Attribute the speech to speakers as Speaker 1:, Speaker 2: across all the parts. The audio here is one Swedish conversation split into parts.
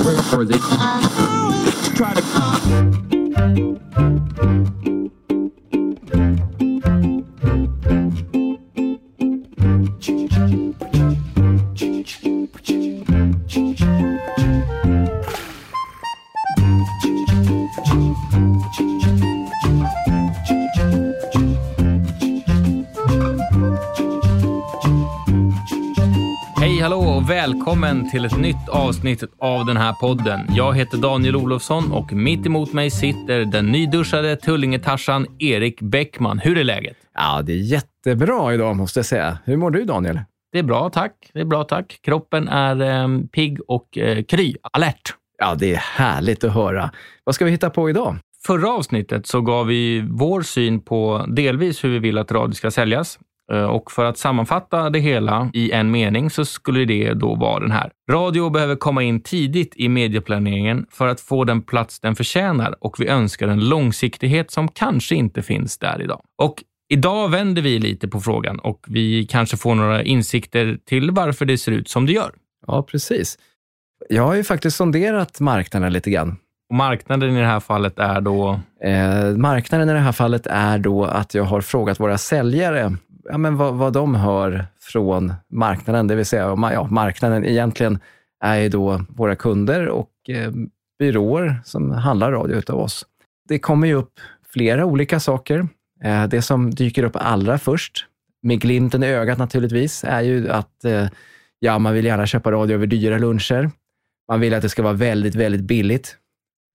Speaker 1: Or they try to.
Speaker 2: Välkommen till ett nytt avsnitt av den här podden. Jag heter Daniel Olofsson och mitt emot mig sitter den nyduschade Tullinge-Tarsan Erik Bäckman. Hur är läget?
Speaker 3: Ja, det är jättebra idag måste jag säga. Hur mår du Daniel?
Speaker 2: Det är bra tack. Det är bra tack. Kroppen är eh, pigg och eh, kry, alert.
Speaker 3: Ja, det är härligt att höra. Vad ska vi hitta på idag?
Speaker 2: Förra avsnittet så gav vi vår syn på delvis hur vi vill att radio ska säljas. Eh, Och för att sammanfatta det hela i en mening så skulle det då vara den här. Radio behöver komma in tidigt i medieplaneringen för att få den plats den förtjänar och vi önskar en långsiktighet som kanske inte finns där idag. Och idag vänder vi lite på frågan och vi kanske får några insikter till varför det ser ut som det gör.
Speaker 3: Ja, precis. Jag har ju faktiskt sonderat marknaden lite grann.
Speaker 2: Och marknaden i det här fallet är då
Speaker 3: Eh, marknaden i det här fallet är då att jag har frågat våra säljare ja, men vad, vad de hör från marknaden. Det vill säga, ja, marknaden egentligen är ju då våra kunder och eh, byråer som handlar radio utav oss. Det kommer ju upp flera olika saker. Eh, det som dyker upp allra först, med glimten i ögat naturligtvis, är ju att eh, ja, man vill gärna köpa radio över dyra luncher. Man vill att det ska vara väldigt, väldigt billigt.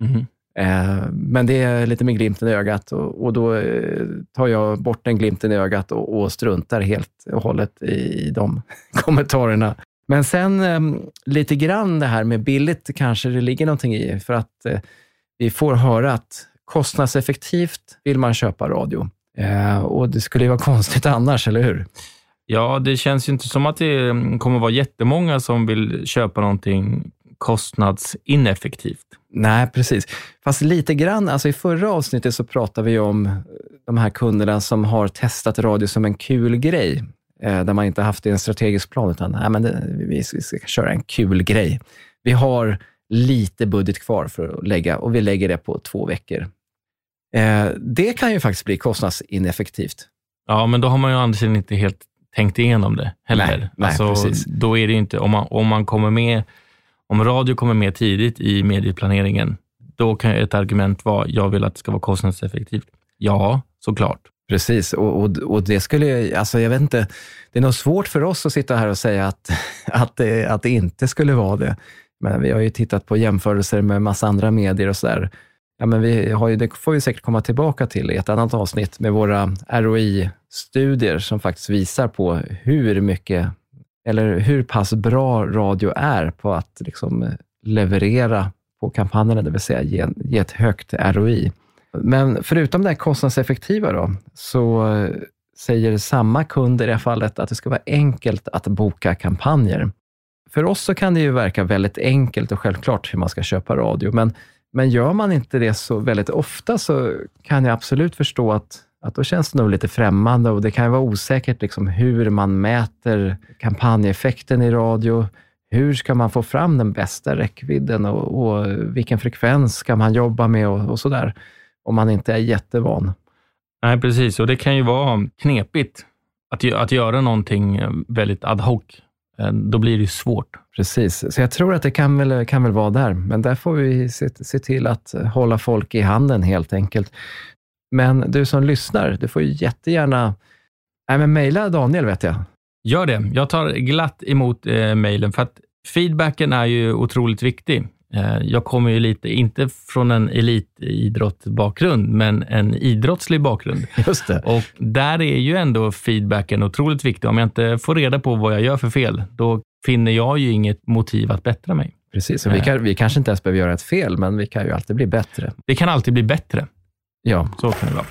Speaker 2: Mhm.
Speaker 3: Eh, men det är lite med glimten i ögat och, då eh, tar jag bort den glimten i ögat och, struntar helt och hållet i de kommentarerna. Men sen ehm, lite grann det här med billigt kanske det ligger någonting i, för att eh, vi får höra att kostnadseffektivt vill man köpa radio. Och det skulle ju vara konstigt annars, eller hur?
Speaker 2: Ja, det känns ju inte som att det mm, kommer vara jättemånga som vill köpa någonting kostnadsineffektivt.
Speaker 3: Nej, precis. Fast lite grann, alltså i förra avsnittet så pratade vi om de här kunderna som har testat radio som en kul grej, eh, där man inte haft det i en strategisk plan, utan nej, men det, vi ska, köra en kul grej. Vi har lite budget kvar för att lägga och vi lägger det på två veckor. Eh, det kan ju faktiskt bli kostnadsineffektivt.
Speaker 2: Ja, men då har man ju andra sidan inte helt tänkt igenom det heller.
Speaker 3: Nej, nej,
Speaker 2: alltså,
Speaker 3: precis.
Speaker 2: Då är det ju inte, om man, om man kommer med, om radio kommer med tidigt i medieplaneringen, då kan ett argument vara, jag vill att det ska vara kostnadseffektivt. Ja, såklart.
Speaker 3: Precis, och, och, och det skulle, jag- alltså jag vet inte, det är nog svårt för oss att sitta här och säga att, att, det, att det inte skulle vara det. Men vi har ju tittat på jämförelser med massa andra medier och sådär. Ja, men vi har ju, det får vi säkert komma tillbaka till i ett annat avsnitt med våra ROI-studier som faktiskt visar på hur mycket, eller hur pass bra radio är på att liksom eh, leverera på kampanjerna, det vill säga ge, ge ett högt ROI. Men förutom det här kostnadseffektiva då, så eh, säger samma kund i det här fallet att det ska vara enkelt att boka kampanjer. För oss så kan det ju verka väldigt enkelt och självklart hur man ska köpa radio, men, men gör man inte det så väldigt ofta så kan jag absolut förstå att, att då känns det nog lite främmande och det kan vara osäkert liksom hur man mäter kampanjeffekten i radio. Hur ska man få fram den bästa räckvidden och, och vilken frekvens ska man jobba med och, och sådär om man inte är jättevan.
Speaker 2: Nej, precis. Och det kan ju vara knepigt att, att göra någonting eh, väldigt ad hoc. Eh, Då blir det svårt.
Speaker 3: Precis, så jag tror att det kan väl, kan väl vara där. Men där får vi se, se till att hålla folk i handen helt enkelt. Men du som lyssnar, du får ju jättegärna Nej, men mejla Daniel vet jag.
Speaker 2: Gör det. Jag tar glatt emot eh, mejlen för att feedbacken är ju otroligt viktig. Eh, jag kommer ju lite, inte från en elitidrottbakgrund, men en idrottslig bakgrund.
Speaker 3: Just det.
Speaker 2: Och där är ju ändå feedbacken otroligt viktig. Om jag inte får reda på vad jag gör för fel, då finner jag ju inget motiv att bättra mig.
Speaker 3: Precis, och vi, kan, vi kanske inte ens behöver göra ett fel, men vi kan ju alltid bli bättre.
Speaker 2: Det kan alltid bli bättre.
Speaker 3: Ja,
Speaker 2: Så kan det vara.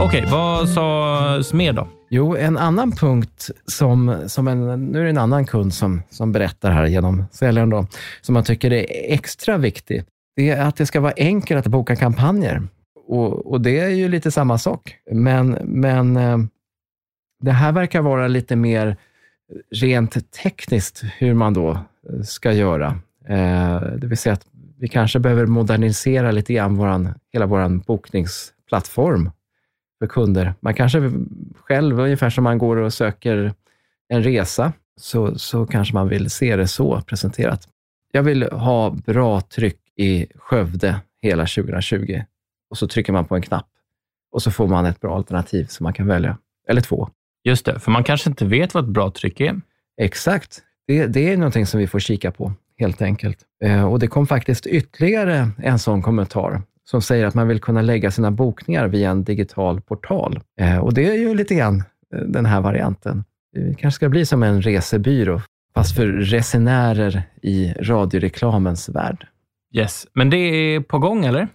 Speaker 2: Okej, vad sades mer då?
Speaker 3: Jo, en annan punkt som, som en, nu är det en annan kund som, som berättar här genom säljaren då, som man tycker är extra viktig. Det är att det ska vara enkelt att boka kampanjer. och, och det är ju lite samma sak. Men, men eh, det här verkar vara lite mer rent tekniskt hur man då eh, ska göra. Eh, det vill säga att vi kanske behöver modernisera lite grann våran, hela vår bokningsplattform för kunder. Man kanske själv, ungefär som man går och söker en resa, så, så kanske man vill se det så presenterat. Jag vill ha bra tryck i Skövde hela 2020 och så trycker man på en knapp och så får man ett bra alternativ som man kan välja, eller två.
Speaker 2: Just det, för man kanske inte vet vad ett bra tryck är.
Speaker 3: Exakt. Det, det är någonting som vi får kika på, helt enkelt. Eh, och det kom faktiskt ytterligare en sån kommentar som säger att man vill kunna lägga sina bokningar via en digital portal. Eh, och det är ju lite grann eh, den här varianten. Det kanske ska bli som en resebyrå, fast för resenärer i radioreklamens värld.
Speaker 2: Yes, men det är på gång eller?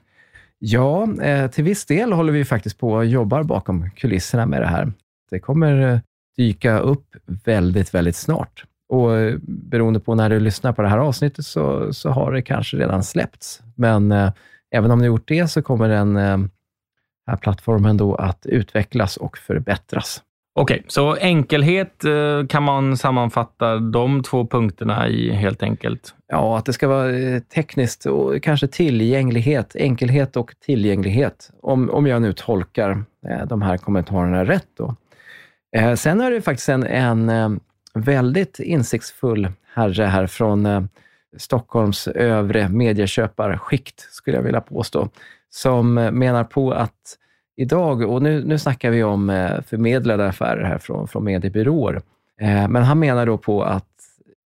Speaker 3: Ja, till viss del håller vi faktiskt på och jobbar bakom kulisserna med det här. Det kommer dyka upp väldigt, väldigt snart. Och beroende på när du lyssnar på det här avsnittet så, så har det kanske redan släppts. Men eh, även om ni gjort det så kommer den eh, här plattformen då att utvecklas och förbättras.
Speaker 2: Okej, okay, så enkelhet eh, kan man sammanfatta de två punkterna i helt enkelt?
Speaker 3: Ja, att det ska vara eh, tekniskt och kanske tillgänglighet, enkelhet och tillgänglighet. Om, om jag nu tolkar eh, de här kommentarerna rätt. Då. Eh, sen har det faktiskt en, en eh, väldigt insiktsfull herre här från eh, Stockholms övre medieköparskikt, skulle jag vilja påstå, som eh, menar på att idag, och nu, nu snackar vi om eh, förmedlade affärer här från, från mediebyråer, eh, men han menar då på att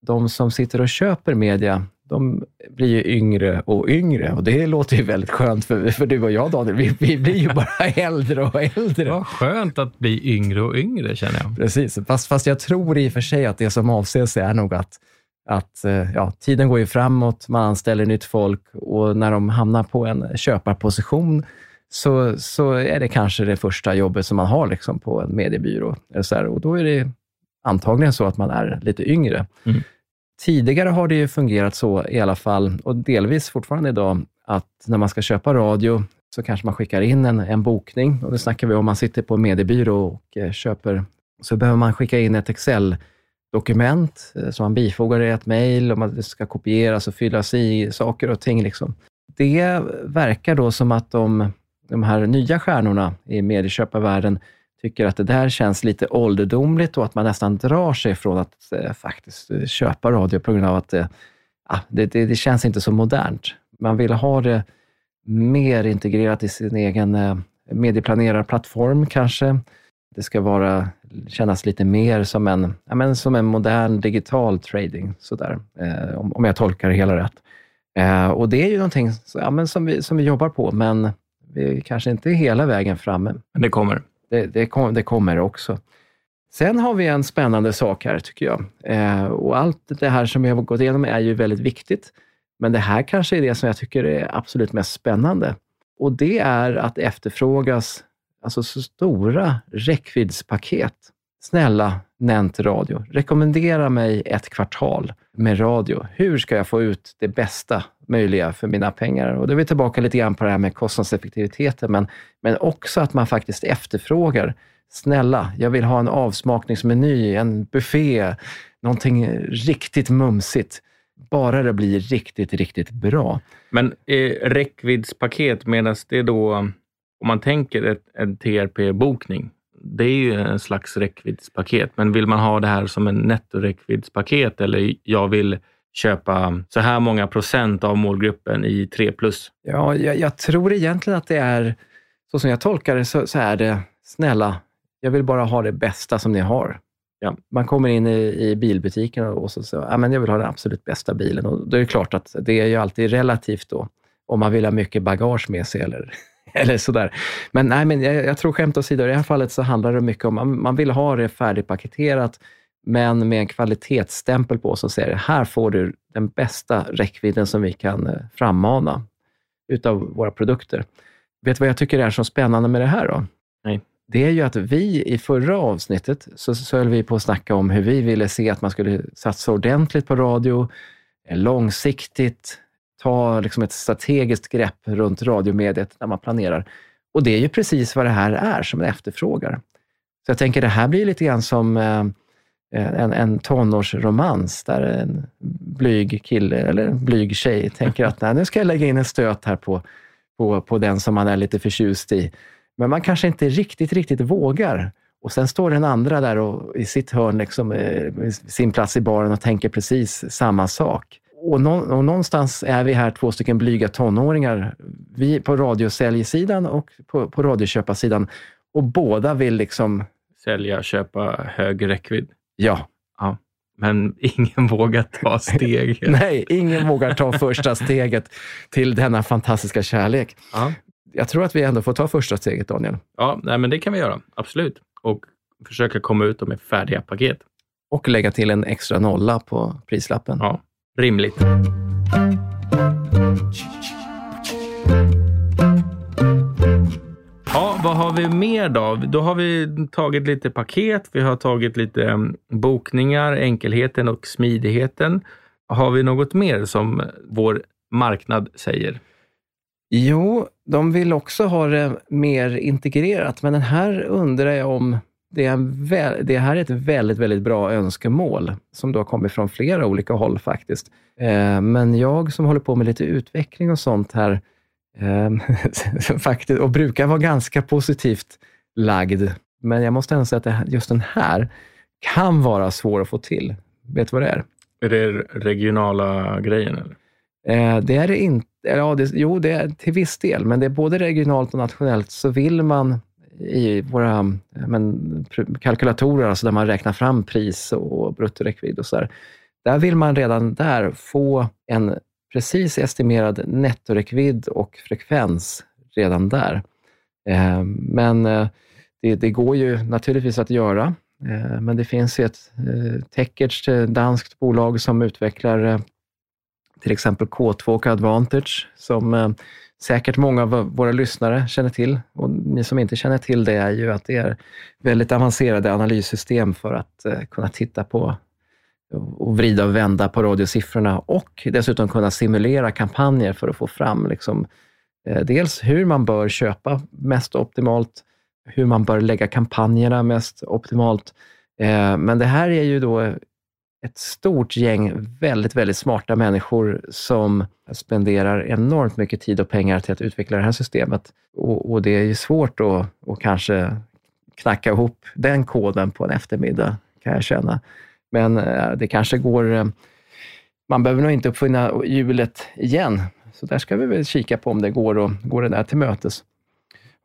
Speaker 3: de som sitter och köper media de blir ju yngre och yngre och det låter ju väldigt skönt för, för du och jag Daniel. Vi, vi blir ju bara äldre och äldre.
Speaker 2: Vad skönt att bli yngre och yngre känner jag.
Speaker 3: Precis, fast, fast jag tror i och för sig att det som avses är nog att, att eh, ja, tiden går ju framåt, man anställer nytt folk och när de hamnar på en köparposition så, så är det kanske det första jobbet som man har liksom, på en mediebyrå. Så här, och då är det antagligen så att man är lite yngre. Mm. Tidigare har det ju fungerat så i alla fall, och delvis fortfarande idag, att när man ska köpa radio så kanske man skickar in en, en bokning. Och det snackar vi om, man sitter på en mediebyrå och eh, köper, så behöver man skicka in ett Excel-dokument eh, som man bifogar i ett mejl och det ska kopieras och fyllas i saker och ting. Liksom. Det verkar då som att de, de här nya stjärnorna i medieköparvärlden tycker att det där känns lite ålderdomligt och att man nästan drar sig från att eh, faktiskt eh, köpa radio på grund av att det, det, det, det, känns inte så modernt. Man vill ha det mer integrerat i sin egen eh, medieplanerarplattform kanske. Det ska vara, kännas lite mer som en, ja, men som en modern digital trading, sådär, eh, om, om jag tolkar det hela rätt. Eh, och det är ju någonting ja, men som, vi, som vi jobbar på, men vi är kanske inte hela vägen framme.
Speaker 2: Men det kommer.
Speaker 3: Det, det, kom, det kommer också. Sen har vi en spännande sak här, tycker jag. Eh, och allt det här som vi har gått igenom är ju väldigt viktigt. Men det här kanske är det som jag tycker är absolut mest spännande. Och det är att efterfrågas alltså så stora räckviddspaket. Snälla Nent Radio, rekommendera mig ett kvartal med radio. Hur ska jag få ut det bästa möjliga för mina pengar? Och då är vi tillbaka lite grann på det här med kostnadseffektiviteten, men, men också att man faktiskt efterfrågar Snälla, jag vill ha en avsmakningsmeny, en buffé, någonting riktigt mumsigt. Bara det blir riktigt, riktigt bra.
Speaker 2: Men eh, räckviddspaket, menas det då, om man tänker ett, en TRP-bokning, det är ju en slags räckviddspaket. Men vill man ha det här som en nettoräckviddspaket eller jag vill köpa så här många procent av målgruppen i 3 plus?
Speaker 3: Ja, jag, jag, tror egentligen att det är, så som jag tolkar det, så, så är det, snälla, jag vill bara ha det bästa som ni har. Ja, man kommer in i, i bilbutiken och så säger ja, men jag vill ha den absolut bästa bilen. Och då är det klart att det är ju alltid relativt då, om man vill ha mycket bagage med sig eller eller sådär. Men, nej, men jag, jag tror skämt åsido, i det här fallet så handlar det mycket om, man, man vill ha det färdigpaketerat, men med en kvalitetsstämpel på som säger, här får du den bästa räckvidden som vi kan eh, frammana utav våra produkter. Vet du vad jag tycker är så spännande med det här då?
Speaker 2: Nej.
Speaker 3: Det är ju att vi i förra avsnittet så, så höll vi på att snacka om hur vi ville se att man skulle satsa ordentligt på radio, eh, långsiktigt, ta liksom ett strategiskt grepp runt radiomediet när man planerar. Och det är ju precis vad det här är som man efterfrågar. Så jag tänker det här blir lite grann som eh, en, en tonårsromans där en blyg kille eller en blyg tjej tänker att Nej, nu ska jag lägga in en stöt här på, på, på den som man är lite förtjust i. Men man kanske inte riktigt, riktigt vågar. Och sen står den andra där och, i sitt hörn, liksom, eh, sin plats i baren och tänker precis samma sak. Och, nå, och någonstans är vi här två stycken blyga tonåringar. Vi på radiosäljsidan och på, på radioköparsidan. Och båda vill liksom...
Speaker 2: Sälja, köpa, hög räckvidd.
Speaker 3: Ja.
Speaker 2: ja. Men ingen vågar ta steget.
Speaker 3: Nej, ingen vågar ta första steget till denna fantastiska kärlek.
Speaker 2: Ja.
Speaker 3: Jag tror att vi ändå får ta första steget, Daniel.
Speaker 2: Ja, nej, men det kan vi göra. Absolut. Och försöka komma ut med färdiga paket.
Speaker 3: Och lägga till en extra nolla på prislappen.
Speaker 2: Ja, rimligt. Ja, vad har vi mer då? Då har vi tagit lite paket, vi har tagit lite mm, bokningar, enkelheten och smidigheten. Har vi något mer som vår marknad säger?
Speaker 3: Jo, de vill också ha det mer integrerat, men den här undrar jag om det, är det här är ett väldigt, väldigt bra önskemål som då har kommit från flera olika håll faktiskt. Eh, men jag som håller på med lite utveckling och sånt här eh, faktiskt, och brukar vara ganska positivt lagd, men jag måste ändå säga att det, just den här kan vara svår att få till. Vet du vad det är?
Speaker 2: Är det regionala grejen? Eller?
Speaker 3: Eh, det är det inte. Ja, det, jo, det är till viss del, men det är både regionalt och nationellt. Så vill man i våra eh, men, kalkylatorer, alltså där man räknar fram pris och bruttoräckvidd och så där, där vill man redan där få en precis estimerad nettoräckvidd och frekvens redan där. Eh, men eh, det, det, går ju naturligtvis att göra, eh, men det finns ju ett eh, eh danskt bolag som utvecklar eh, till exempel K2 och Advantage, som säkert många av våra lyssnare känner till. Och ni som inte känner till det är ju att det är väldigt avancerade analyssystem för att eh, kunna titta på och vrida och vända på radiosiffrorna och dessutom kunna simulera kampanjer för att få fram liksom, eh, dels hur man bör köpa mest optimalt, hur man bör lägga kampanjerna mest optimalt. Eh, men det här är ju då ett stort gäng väldigt, väldigt smarta människor som spenderar enormt mycket tid och pengar till att utveckla det här systemet. Och, och det är ju svårt att kanske knacka ihop den koden på en eftermiddag, kan jag känna. Men eh, det kanske går... Eh, man behöver nog inte uppfinna hjulet igen. Så där ska vi väl kika på om det går och går det där till mötes.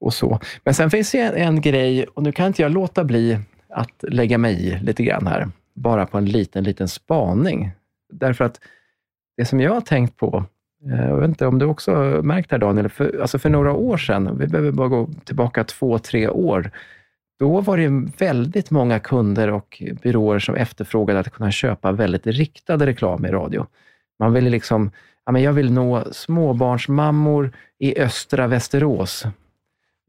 Speaker 3: Och så. Men sen finns det en, en grej, och nu kan inte jag låta bli att lägga mig i lite grann här bara på en liten, liten spaning. Därför att det som jag har tänkt på, eh, jag vet inte om du också har märkt det här Daniel, för, alltså för några år sedan, vi behöver bara gå tillbaka två, tre år, då var det väldigt många kunder och byråer som efterfrågade att kunna köpa väldigt riktad reklam i radio. Man ville liksom, ja, men jag vill nå småbarnsmammor i östra Västerås.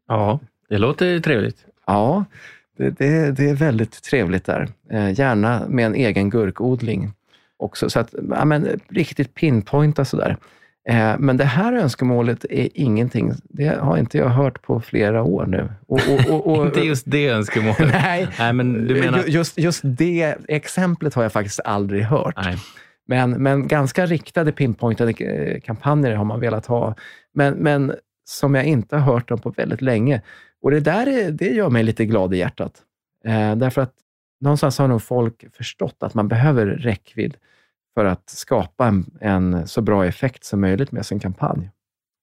Speaker 2: Ja, det låter trevligt.
Speaker 3: Ja, det, det, är väldigt trevligt där. Eh, gärna med en egen gurkodling också. Så att, ja, men, riktigt pinpointa sådär. Eh, men det här önskemålet är ingenting, det har inte jag hört på flera år nu.
Speaker 2: Och, och, och, inte just det önskemålet.
Speaker 3: nej,
Speaker 2: nej men du menar...
Speaker 3: just, just det exemplet har jag faktiskt aldrig hört. Nej. Men, men ganska riktade pinpointade eh, kampanjer har man velat ha. Men, men som jag inte har hört om på väldigt länge. Och det där det gör mig lite glad i hjärtat. Eh, därför att någonstans har nog folk förstått att man behöver räckvidd för att skapa en, en, så bra effekt som möjligt med sin kampanj.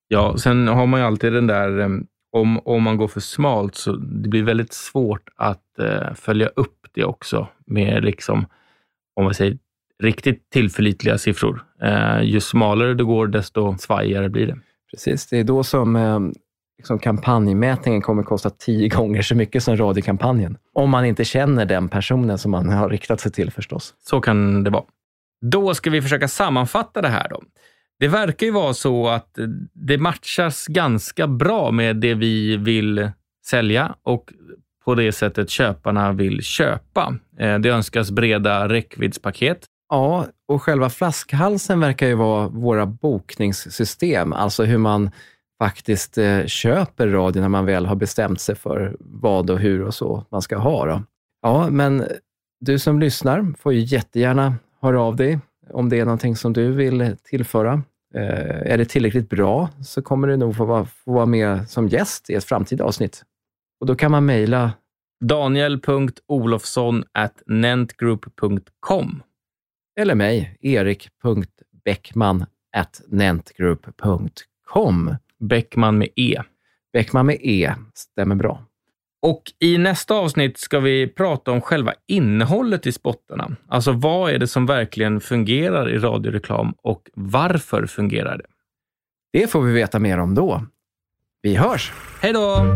Speaker 2: Ja, sen har man ju alltid den där, eh, om, om man går för smalt, så det blir väldigt svårt att eh, följa upp det också med, liksom, om man säger riktigt tillförlitliga siffror. Eh, ju smalare det går, desto svajigare blir det.
Speaker 3: Precis, det är då som eh, liksom kampanjmätningen kommer kosta tio gånger så mycket som radiokampanjen. Om man inte känner den personen som man har riktat sig till förstås.
Speaker 2: Så kan det vara. Då ska vi försöka sammanfatta det här. då. Det verkar ju vara så att det matchas ganska bra med det vi vill sälja och på det sättet köparna vill köpa. Eh, det önskas breda räckviddspaket.
Speaker 3: Ja, och själva flaskhalsen verkar ju vara våra bokningssystem, alltså hur man faktiskt eh, köper radio när man väl har bestämt sig för vad och hur och så man ska ha. Då. Ja, men du som lyssnar får ju jättegärna höra av dig om det är någonting som du vill tillföra. Eh, är det tillräckligt bra så kommer du nog få vara, få vara med som gäst i ett framtida avsnitt. Och då kan man mejla
Speaker 2: daniel.olofsson.nentgroup.com
Speaker 3: eller mig, erik.beckman.nentgroup.com
Speaker 2: Bäckman med E.
Speaker 3: Bäckman med E, stämmer bra.
Speaker 2: Och i nästa avsnitt ska vi prata om själva innehållet i spottarna. Alltså vad är det som verkligen fungerar i radioreklam och varför fungerar det?
Speaker 3: Det får vi veta mer om då. Vi hörs!
Speaker 2: Hej då!